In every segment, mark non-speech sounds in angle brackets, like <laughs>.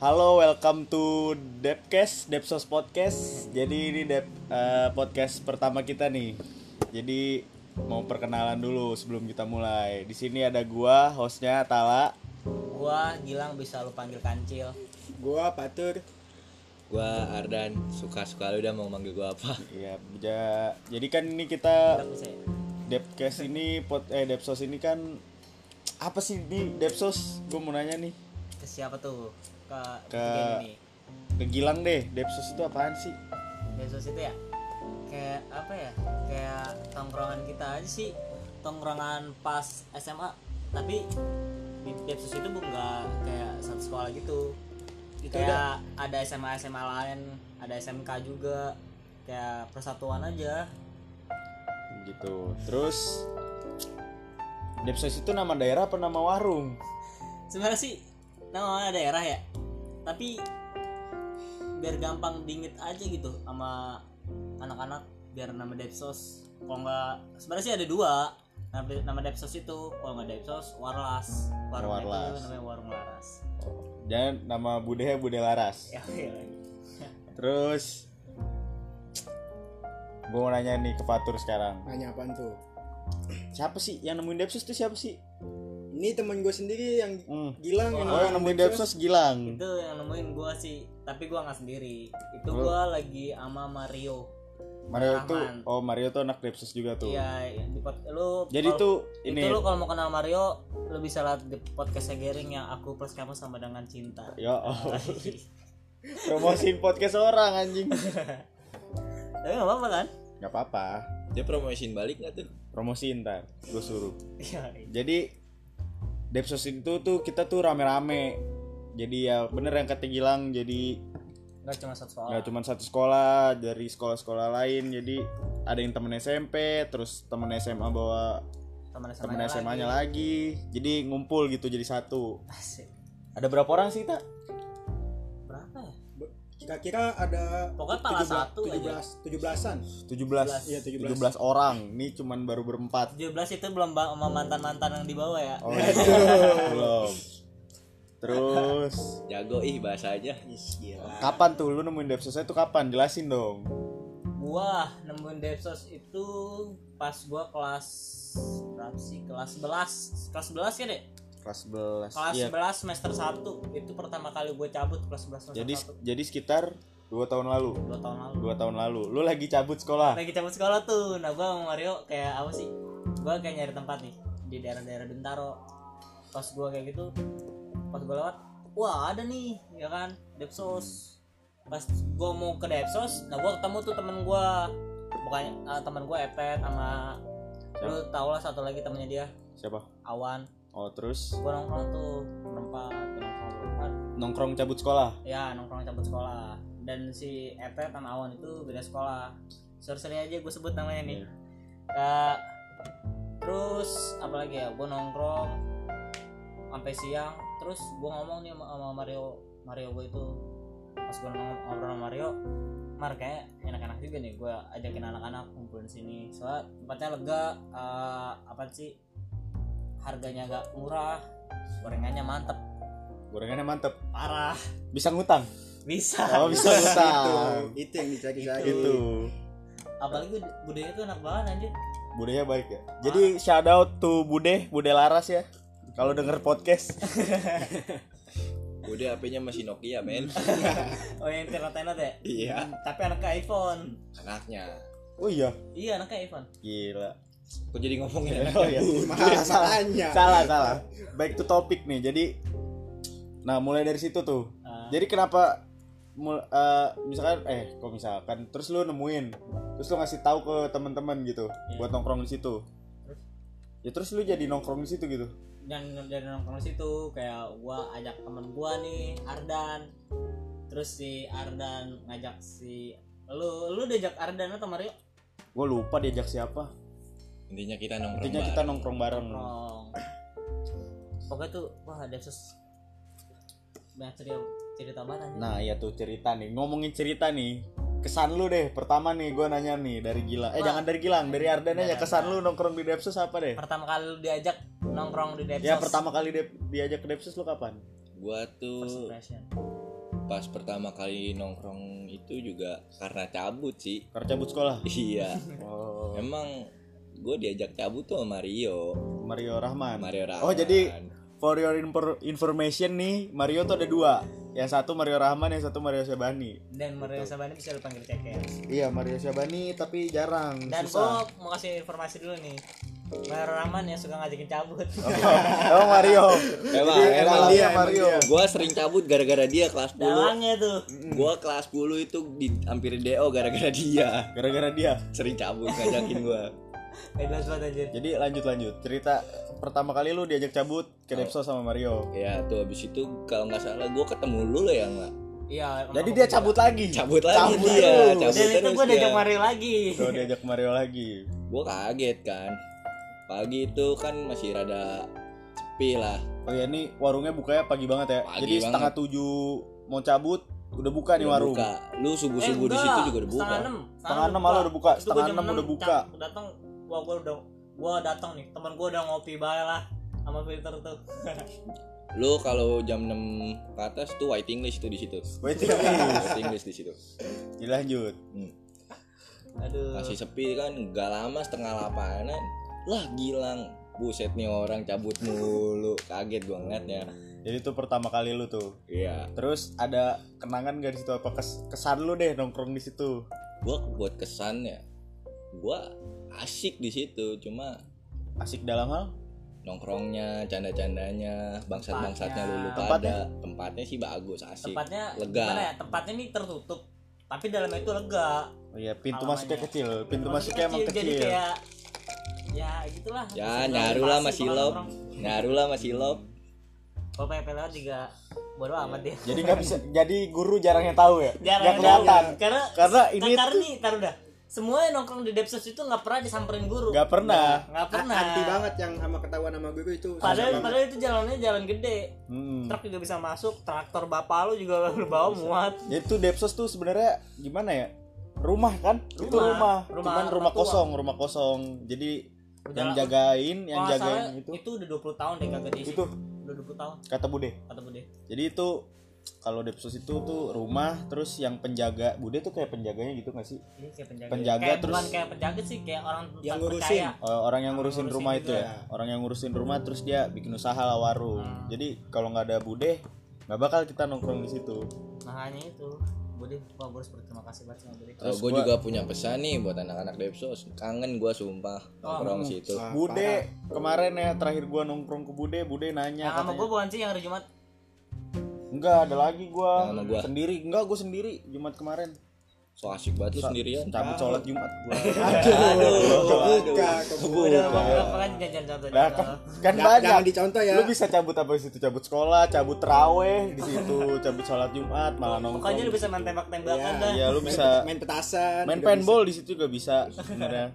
Halo, welcome to Depcast, Depsos Podcast. Jadi ini Dep eh, podcast pertama kita nih. Jadi mau perkenalan dulu sebelum kita mulai. Di sini ada gua, hostnya Tala. Gua Gilang bisa lu panggil kancil. Gua Patur. Gua Ardan suka-suka lu udah mau manggil gua apa Iya, ja- jadi kan ini kita? Depcast ini pot eh Depsos ini kan apa sih di Depsos? Gua mau nanya nih. Ke siapa tuh? Ke, Ke- ini. Ke Gilang deh, Depsos itu apaan sih? Desos itu ya? Kayak apa ya? Kayak tongkrongan kita aja sih. Tongkrongan pas SMA. Tapi di Depsos itu bu nggak kayak satu sekolah gitu. Itu kayak ada SMA SMA lain, ada SMK juga. Kayak persatuan aja. Gitu. Terus Depsos itu nama daerah apa nama warung? Sebenarnya sih nama daerah ya. Tapi biar gampang diinget aja gitu sama anak-anak biar nama Depsos. Kalau nggak sebenarnya sih ada dua. Nama, nama Depsos itu kalau nggak Depsos Warlas. Warung Warlas. itu namanya Warung Laras. Jangan nama budaya Bude Laras. Ya, iya. Terus gue mau nanya nih ke Fatur sekarang. Nanya apaan tuh? Siapa sih yang nemuin Depsos itu siapa sih? Ini temen gue sendiri yang Hmm. Gilang Oh, yang nemuin Depsos Gilang. itu yang nemuin gua sih, tapi gua nggak sendiri. Itu gua lagi sama Mario. Mario tuh Rahman. oh Mario tuh anak Depsos juga tuh. Iya, di pod- lu Jadi kalau- tuh itu ini lu kalau mau kenal Mario lu bisa lihat di podcast Gering yang aku plus kamu sama dengan cinta ya oh. <laughs> promosiin podcast orang anjing. <laughs> tapi nggak apa-apa kan Gak apa-apa. dia promosiin balik nggak tuh Promosiin ntar gue suruh. Iya, Jadi Depsos itu tuh kita tuh rame-rame. Jadi ya bener yang kata Gilang jadi nggak cuma satu soal nggak cuma satu sekolah dari sekolah-sekolah lain. Jadi ada yang temen SMP terus temen SMA bawa teman temen SMA SMA nya lagi. jadi ngumpul gitu jadi satu. Asik. ada berapa orang sih tak kira-kira ada Pokoknya pala satu aja. 17 17-an. 17 Iya, 17 17. orang. Ini cuman baru berempat. 17 itu belum sama mantan-mantan yang di bawah ya? Oh <laughs> belum. Terus? Jago ih bahasanya. Is, gila. kapan tuh? Lu nemuin Depsosnya tuh kapan? Jelasin dong. Gua nemuin Depsos itu pas gua kelas berapa sih? Kelas 11 kelas 11 ya deh kelas 11 kelas iya. 11 semester 1 itu pertama kali gue cabut kelas 11 semester jadi 1 jadi sekitar dua tahun lalu. 2 tahun lalu. Dua tahun lalu. Lu lagi cabut sekolah? Lagi cabut sekolah tuh. Nah gua sama Mario kayak apa sih? Gua kayak nyari tempat nih di daerah-daerah Bintaro. Pas gua kayak gitu pas gua lewat wah ada nih ya kan? Depsos. Pas gua mau ke Depsos nah gua ketemu tuh temen gua. Bukannya eh, temen gua Epet sama lu tau lah satu lagi temennya dia. Siapa? Awan oh terus? Gua nongkrong tuh berempat nongkrong berempat. Nongkrong cabut sekolah? Ya nongkrong cabut sekolah. Dan si Epet sama Awan itu beda sekolah. Sorry aja gue sebut namanya nih. Eh, terus apalagi ya? Gue nongkrong sampai siang. Terus gue ngomong nih sama, Mario Mario gue itu. Pas gue ngobrol sama Mario Mar kayak enak-enak juga nih gue ajakin anak-anak kumpul di sini. Soalnya tempatnya lega. Eh, apa sih harganya agak murah gorengannya mantep. Gorengannya mantep. Parah. Bisa ngutang? Bisa. Oh bisa ngutang. Itu yang dicari Itu. lagi. itu apalagi bud- budaya itu enak banget anjir. Budaya baik ya? Jadi shout out to bude bude laras ya kalau denger podcast. <laughs> Udah HP-nya masih Nokia men. <laughs> Oh yang internet internet ya? Iya. Hmm, tapi anaknya iPhone. Anaknya. Oh iya? Iya anaknya iPhone. Gila kok jadi ngomongin <laughs> oh iya. Masalahnya. salah salah. Baik to topik nih jadi nah mulai dari situ tuh. Ah. jadi kenapa mul- eh, misalkan eh kok misalkan terus lu nemuin terus lu ngasih tahu ke teman-teman gitu Iya. buat nongkrong di situ. Terus? ya terus lu jadi nongkrong di situ gitu? Dan dari nongkrong di situ kayak gua ajak temen gua nih Ardan. Terus si Ardan ngajak si lu lu diajak Ardan atau Mario? Gue lupa diajak siapa intinya kita nongkrong intinya kita bareng. nongkrong bareng. Nongkrong. Pokoknya tuh wah ada sus banyak cerita cerita banget anjir. nah iya tuh cerita nih. Ngomongin cerita nih kesan lu deh. Pertama nih gue nanya nih dari Gilang eh Wah. jangan dari Gilang dari Ardan aja. Kesan lu nongkrong di Depsus apa deh? Pertama kali lu diajak nongkrong di Depsos ya pertama kali diajak ke Depsus lu kapan? Gua First tuh pas pertama kali nongkrong itu juga karena cabut sih Karena cabut sekolah. iya. Oh. emang gue diajak cabut tuh sama Mario Mario Rahman. Mario Rahman Oh jadi for your infor- information nih Mario tuh ada dua. Yang satu Mario Rahman, yang satu Mario Syabani. dan Mario Sabani bisa lu panggil cekes Iya Mario Syabani tapi jarang. dan susah. gua mau kasih informasi dulu nih Mario Rahman yang suka ngajakin cabut <laughs> Oh Mario. emang Jadi emang dia, emang Mario. dia. gue sering cabut gara-gara dia kelas 10 dalangnya tuh gue kelas 10 itu dihampirin DO gara-gara dia Gara-gara dia. sering cabut ngajakin gue eh Jadi lanjut lanjut cerita pertama kali lu diajak cabut ke Depso sama Mario. ya tuh habis itu kalau nggak salah gue ketemu lu loh ya nggak iya Jadi dia cabut lagi. cabut lagi Cabut dia cabut dan itu terus gua diajak dia. Mario lagi Tuh diajak Mario lagi. gue kaget kan pagi itu kan masih rada sepi lah Oh ya ini warungnya bukanya pagi banget ya. Pagi Jadi banget. setengah tujuh mau cabut udah buka nih warung. buka. lu subuh subuh di situ juga udah buka setengah enam Setengah enam malah udah buka, setengah enam udah buka. datang gua gua udah gua datang nih. Teman gua udah ngopi bae lah sama filter tuh. <laughs> Lu kalau jam 6 ke atas tuh white English tuh di situ. Waiting list. white English di situ. Dilanjut. Hmm. aduh. Masih sepi kan gak lama setengah lapanan. Lah gilang. Buset nih orang cabut mulu. Kaget gua ngeliatnya Jadi itu pertama kali lu tuh. iya. Terus ada kenangan gak di situ? Apa kes- kesan lu deh nongkrong di situ? gua buat kesannya gua asik di situ cuma Asik dalam hal? nongkrongnya canda-candanya bangsat-bangsatnya lulu Tempatnya? pada tempatnya sih bagus asik tempatnya lega. ya tempatnya ini tertutup tapi dalamnya itu lega Oh iya, pintu masuknya kecil. Pintu masuknya emang jadi kecil. kayak ya gitulah ya nyaru lah masih lop nyaru lah masih lop kalau PPL lewat juga bodo amat dia Jadi nggak bisa. Jadi guru jarang yang tahu ya. jarang kelihatan. tahu. karena Karena ini karena nih taruh dah semua yang nongkrong di Depsos itu nggak pernah disamperin guru nggak pernah. nggak pernah Anti banget yang sama ketahuan sama guru itu. padahal padahal itu jalannya jalan gede Hmm. truk juga bisa masuk traktor bapak lu juga lu <laughs> bawa muat Itu Depsos tuh sebenarnya gimana ya? Rumah kan? itu Rumah. rumah. Rumah Cuman rumah tua. kosong, rumah kosong. Jadi yang Udah- jagain, yang Kalau nggak jagain itu itu udah 20 tahun deh kagak diisi itu udah 20 tahun kata Bude. kata Bude Jadi itu kalau Depsos itu tuh rumah terus yang penjaga Bude tuh kayak penjaganya gitu gak sih? ini kayak penjaga Penjaga kayak terus- bukan kayak penjaga sih kayak orang Yang ngurusin. percaya. Eh, orang yang ngurusin ngurusin rumah itu ya orang yang ngurusin rumah terus dia bikin usaha lah warung Hmm. jadi kalau nggak ada bude nggak bakal kita nongkrong di situ makanya itu Bude gue harus berterima kasih banget sama Bude Terus gue gua- juga punya pesan nih buat anak-anak Depsos. Kangen gue sumpah nongkrong situ. Wah, bude kemarin ya terakhir gua nongkrong ke bude bude nanya yang sama gue bukan sih yang hari Jumat enggak ada lagi gua. Sama gua. sendiri. Enggak gua sendiri. Jumat kemarin. So asik banget lu sendirian. cabut sholat jumat gua. <laughs> Kebuka, kebuka. udah mau berapa kan jangan contoh Lah, kan, kan Jangan- banyak. Jangan dicontoh ya. lu bisa cabut apa di situ? Cabut sekolah cabut teraweh di situ cabut sholat jumat malah nongkrong pokoknya lu bisa main tembak-tembakan dah. Iya, lu Main bisa main petasan. main paintball di situ juga bisa sebenarnya.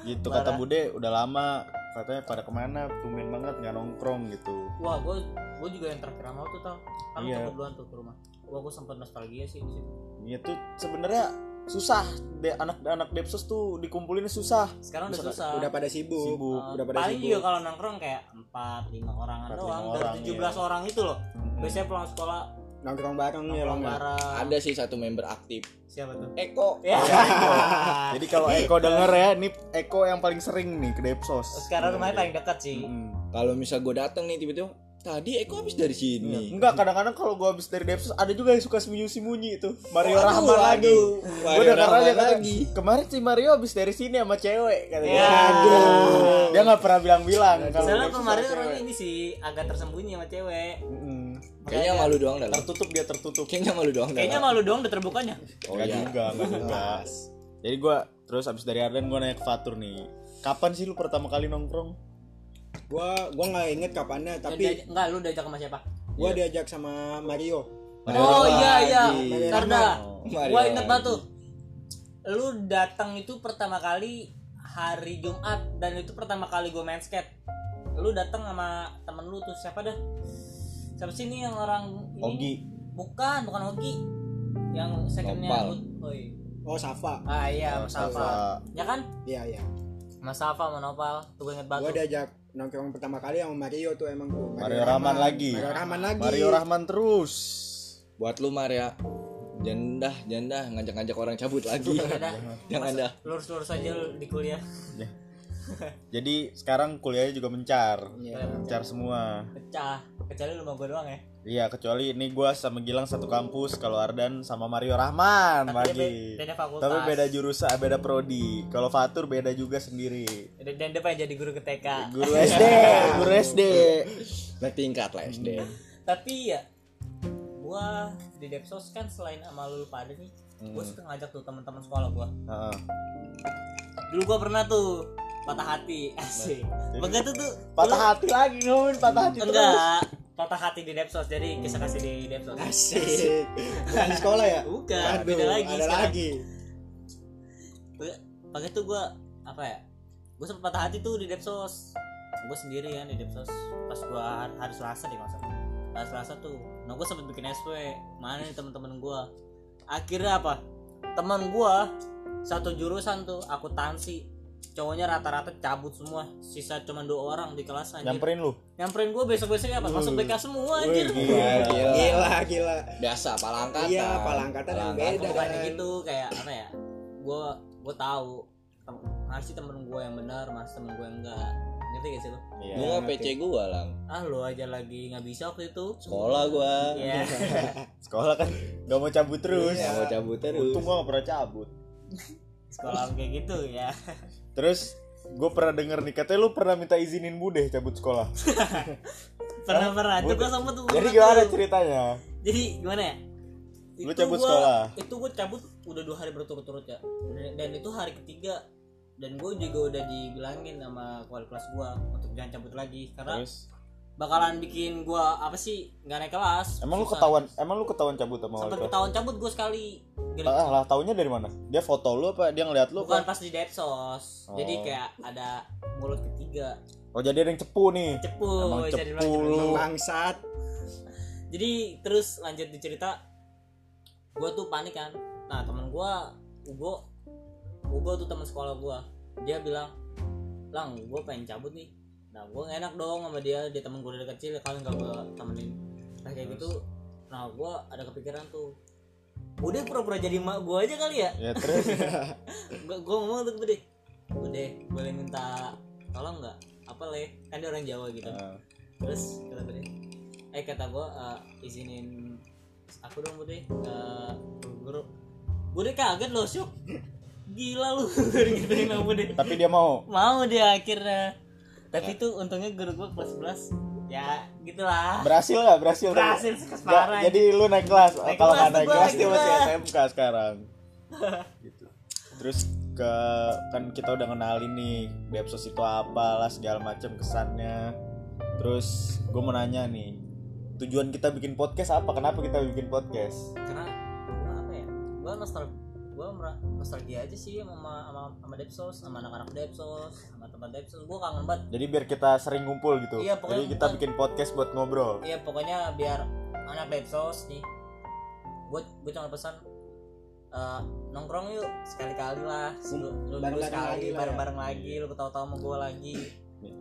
Gitu kata bude udah lama katanya pada ke mana tumben banget nggak nongkrong gitu wah gue gue juga yang terakhir sama tuh tau kan Iya. cabut duluan tuh ke rumah wah gue sempet nostalgia sih di situ itu sebenarnya susah de anak-anak depsos tuh dikumpulin susah sekarang udah susah. Udah pada sibuk. Sibuk. Uh, Udah pada paling sibuk. juga kalau nongkrong kayak 4 5 orangan Empat, doang lima dari orang, 17 iya. orang itu loh Mm-mm. biasanya pulang sekolah Nongkrong bareng ya nongkrong lo bareng Ada sih satu member aktif. siapa tuh Eko. ya <laughs> jadi kalau Eko denger ya nih Eko yang paling sering nih ke depsos sekarang rumahnya paling dekat sih Mm-mm. Kalau misal gue datang nih tiba-tiba, tadi Eko habis dari sini. Enggak, kadang-kadang kalau gua habis dari Depsos ada juga yang suka sembunyi-sembunyi itu. Mario Waduh, Rahman lagi. Mario udah kata, lagi. Kemarin si Mario habis dari sini sama cewek katanya. Ya. Aduh. Dia nggak pernah bilang-bilang kalau soalnya kemarin cewek. ini sih agak tersembunyi sama cewek Mm-mm. Kayaknya malu doang dalam. Tertutup dia tertutup. Kayaknya malu doang kayaknya dalam. malu doang udah terbukanya Oh Enggak iya. juga, enggak juga. Jadi gua terus habis dari Arden gua nanya ke Fatur nih. Kapan sih lu pertama kali nongkrong? Gua gua nggak inget kapannya tapi Diajak- enggak lu diajak sama siapa gua diajak sama Mario. Mario oh iya iya ntar dah Mario gua inget banget tuh lu datang itu pertama kali hari Jumat dan itu pertama kali gue main skate lu datang sama temen lu tuh siapa dah siapa sih ini yang orang ini? Ogi. bukan bukan Ogi yang secondnya Oi. Oh, Safa. ah iya Oh, Mas Alfa Safa. ya kan Iya, iya. Mas Alfa sama Nopal tuh gue inget Gua banget tuh. diajak nongkrong pertama kali sama Mario tuh emang tuh. Mario Rahman lagi. Mario Rahman lagi. Mario Rahman terus. buat lu Maria jangan dah jangan dah ngajak-ngajak orang cabut lagi <laughs> jangan dah lurus-lurus aja lu di kuliah Jadi sekarang kuliahnya juga mencar. Iya. Mencar semua. pecah kecuali lu sama gue doang ya Iya, kecuali ini gua sama Gilang satu kampus, kalau Ardan sama Mario Rahman Tapi lagi. be- beda fakultas. Tapi beda jurusan, beda prodi. Kalau Fatur beda juga sendiri. dan dan dia pengen jadi guru ke TK Guru <laughs> SD, guru SD. naik tingkat lah SD tapi ya gua di Depsos kan selain sama lu pada nih gua suka ngajak tuh teman-teman sekolah gua Heeh. dulu gua pernah tuh patah hati asik begitu tuh Patah hati lagi ngomongin patah hati terus. Patah hati di Depsos jadi kisah kasih di Depsos Asik. Bukan di sekolah ya? Bukan, Aduh, beda lagi Ada sekarang. lagi. pakai tuh gue apa ya gue sempet patah hati tuh di Depsos gue sendiri kan di Depsos pas gue hari, Selasa deh masa hari Selasa tuh nah gue sempet bikin SW mana nih teman-teman gue akhirnya apa teman gue satu jurusan tuh akuntansi cowoknya rata-rata cabut semua sisa cuma dua orang di kelas anjir Nyamperin lu. nyamperin gue besok-besoknya apa masuk BK semua Wih, anjir gila. Wah, gila. Gila, gila. biasa palangkatan Iya, palangkatan yang beda. bukannya kan. gitu kayak apa ya gue gue tahu masih temen gue yang benar masih temen gue yang enggak ngerti gak sih lo Iya. gua nggak PC gua lang ah lo aja lagi nggak bisa waktu itu sekolah gua Iya. <laughs> Sekolah kan nggak mau cabut terus. nggak mau cabut terus Untung gua gak pernah cabut. Sekolah kayak gitu ya Terus gue pernah denger nih katanya lu pernah minta izinin bude cabut sekolah. <laughs> pernah pernah itu gue sempet tuh Jadi gimana tuh. ceritanya? jadi gimana ya Lu Itu cabut gua- sekolah? itu gue cabut udah dua hari berturut-turut ya dan, dan itu hari ketiga dan gue juga udah dibilangin sama wali kelas gue untuk jangan cabut lagi karena Terus bakalan bikin gue apa sih nggak naik kelas emang lu Susah. ketahuan emang lu ketahuan cabut sama sempet ketahuan cabut gue sekali Ah, lah taunya dari mana? Dia foto lu apa dia ngeliat lu bukan apa? pas di Depsos jadi Oh. kayak ada mulut ketiga Oh jadi ada yang cepu nih. cepu Emang cepu dibilang cepu. lu. Bangsat. jadi terus lanjut dicerita gue tuh panik kan nah temen gue Ugo Ugo tuh teman sekolah gue dia bilang lang gue pengen cabut nih nah gue gak enak dong sama dia dia temen gue dari kecil kalian gak gue temenin. Nah kayak gitu nah gue ada kepikiran tuh. Udah pura-pura jadi mak gue aja kali ya? Ya terus? <laughs> Gue gue ngomong tuh bude bude boleh minta tolong nggak? Apa le? Kan dia orang Jawa gitu. Ah, terus kata bude eh kata gue izinin aku dong bude ke guru bude kaget loh syuk. Gila lu <laughs> gituin sama bude tapi dia mau. mau dia akhirnya tapi itu untungnya guru gue kelas 11 ya gitulah Berhasil nggak? Berhasil. berhasil parah jadi lu naik kelas. Naik Kalau nggak naik kelas dia masih. SMK sekarang. <laughs> gitu. Terus ke kan kita udah kenalin nih Depsos itu apa lah segala macam kesannya. Terus gue mau nanya nih tujuan kita bikin podcast apa? Kenapa kita bikin podcast? karena apa ya gue nostal gue nostalgia aja sih sama sama sama Depsos sama anak-anak Depsos sama tempat Depsos gue kangen banget Jadi biar kita sering ngumpul gitu. Iya, pokoknya Jadi kita bukan- bikin podcast buat ngobrol. iya pokoknya biar anak Depsos nih gue gue cuma pesan eh, nongkrong yuk sekali-kali lah lu, lu, Bareng-bareng sekali lagi ya. bareng-bareng lagi lu ketawa-tawa sama gue lagi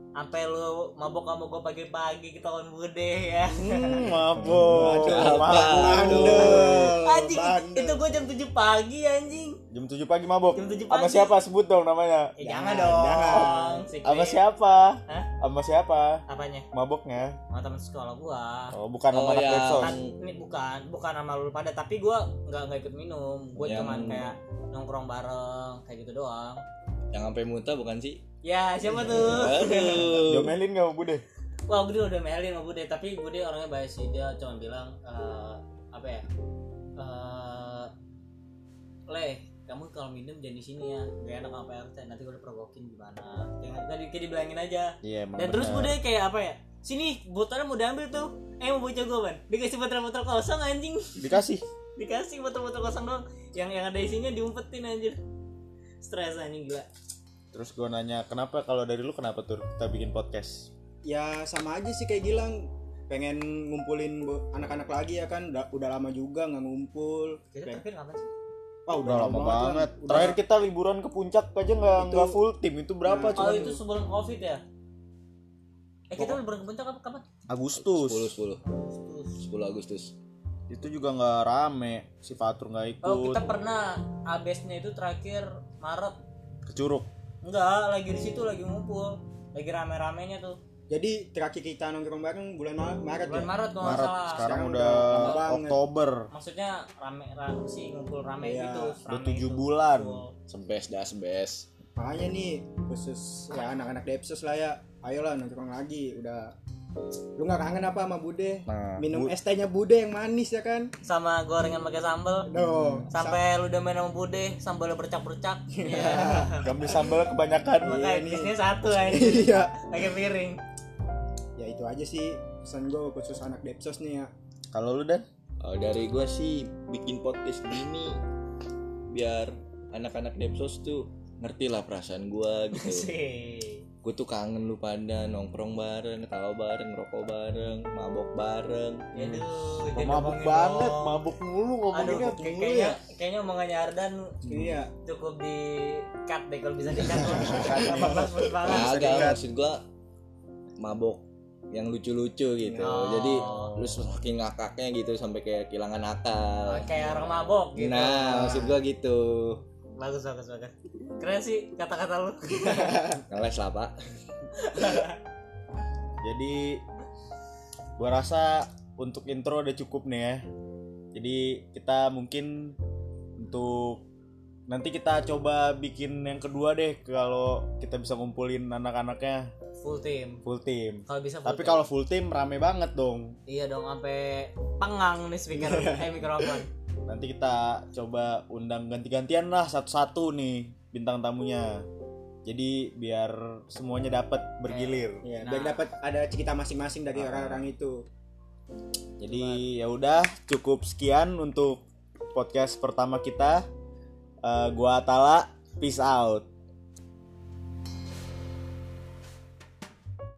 sampai lu mabok sama gue pagi-pagi kita on bude ya Hmm, <laughs> mabok. Apa? Mabok. Bandel. anjing bandel. itu gue jam 7 pagi anjing Jam 7 pagi mabok. Jam 7 Sama pagi. siapa? Sebut dong namanya. eh jangan, Jangan, dong jangan. Secret. Sama siapa? Hah? Sama siapa? apanya Maboknya. sama teman sekolah gua Oh, bukan Oh, sama anak Depsos. kan ini bukan bukan sama lu pada tapi gua nggak nggak ikut minum gua Yang- cuman kayak nongkrong bareng kayak gitu doang yang sampai muntah bukan sih? Ya siapa tuh? Aduh Diomelin gak sama Bude? wah Bude udah melin sama Bude tapi Bude orangnya baik sih. Dia cuma bilang eh, apa ya? Eh le kamu kalau minum jangan di sini ya. Gak enak sama PRT nanti gue provokin gimana? Kayak tadi kayak dibilangin aja. Iya, emang dan terus bener. Bude kayak apa ya? Sini botolnya mau diambil tuh. Eh mau bocah gue ban. Dikasih botol-botol kosong anjing. Dikasih. <laughs> dikasih botol-botol kosong doang. Yang yang ada isinya diumpetin anjir stres anjing gila. Terus gue nanya, kenapa? Kalau dari lu kenapa tuh kita bikin podcast? Ya sama aja sih kayak Gilang. Pengen ngumpulin anak-anak lagi ya kan. Udah, udah lama juga nggak ngumpul. Kita Kayak- terakhir kapan sih? Wah Udah lama Lan. banget. Udah- Terakhir kita liburan ke puncak aja nggak Itu- nggak full tim. Itu berapa Nah, cuma? oh itu sebelum covid ya? Eh kita liburan ke puncak apa kapan? Agustus. 10 10 Agustus. 10 Agustus. Itu juga nggak rame. Si Fatur nggak ikut. Oh kita pernah abesnya itu terakhir Maret ke Curug Enggak, lagi di situ lagi ngumpul Lagi rame-ramenya tuh Jadi terakhir kita nongkrong bareng bulan Ma- Maret Bulan ya. Maret kalau Maret salah sekarang Sekarang udah. Oktober Maksudnya rame, rame sih ngumpul rame Iya, gitu udah tujuh itu. bulan. Ngumpul. sebes dah sebes Makanya nih khusus ya anak-anak Depsos lah ya. Ayolah nongkrong lagi udah lu nggak kangen apa sama Bude? nah Minum Bu- es tehnya Bude yang manis ya kan? Sama gorengan pakai sambal Aduh, Sampai lu udah main sama bude Sambalnya bercak-bercak <laughs> <laughs> kami sambal kebanyakan Makanya nih. bisnya satu <laughs> aja Iya. Pakai piring Ya itu aja sih pesan gue khusus anak Depsos nih ya. kalau lu dan Oh, dari gua sih bikin podcast gini biar anak-anak Depsos tuh ngerti lah perasaan gua gitu. Gue tuh kangen lu pada nongkrong bareng, ketawa bareng, rokok bareng, mabok bareng. Aduh, Kok jangan mabuk banget dong. mabuk mulu Aduh, ngomonginnya kayak- mulu kayaknya ya kayaknya omongannya Ardan Iya. cukup di cut deh kalau bisa di cut. <laughs> Kagak, maksud gua mabok yang lucu-lucu gitu. Oh. Jadi lu saking ngakaknya gitu sampai kayak kehilangan akal. Kayak orang mabok gitu. Nah, maksud gua gitu. Bagus bagus bagus. Keren sih kata-kata lu. <laughs> Ngeles lah, Pak. <laughs> jadi gua rasa untuk intro udah cukup nih ya jadi kita mungkin untuk nanti kita coba bikin yang kedua deh kalau kita bisa ngumpulin anak-anaknya Full team. full team Kalau bisa full tapi kalau full team rame banget dong iya dong sampai pengang nih speaker <laughs> eh mikrofon. Nanti kita coba undang ganti-gantian lah satu-satu nih bintang tamunya jadi biar semuanya dapat bergilir Iya, Nah. biar dapat ada cerita masing-masing dari Ah. orang-orang itu. Jadi ya udah cukup sekian untuk podcast pertama kita. Eh, gua Atala, peace out.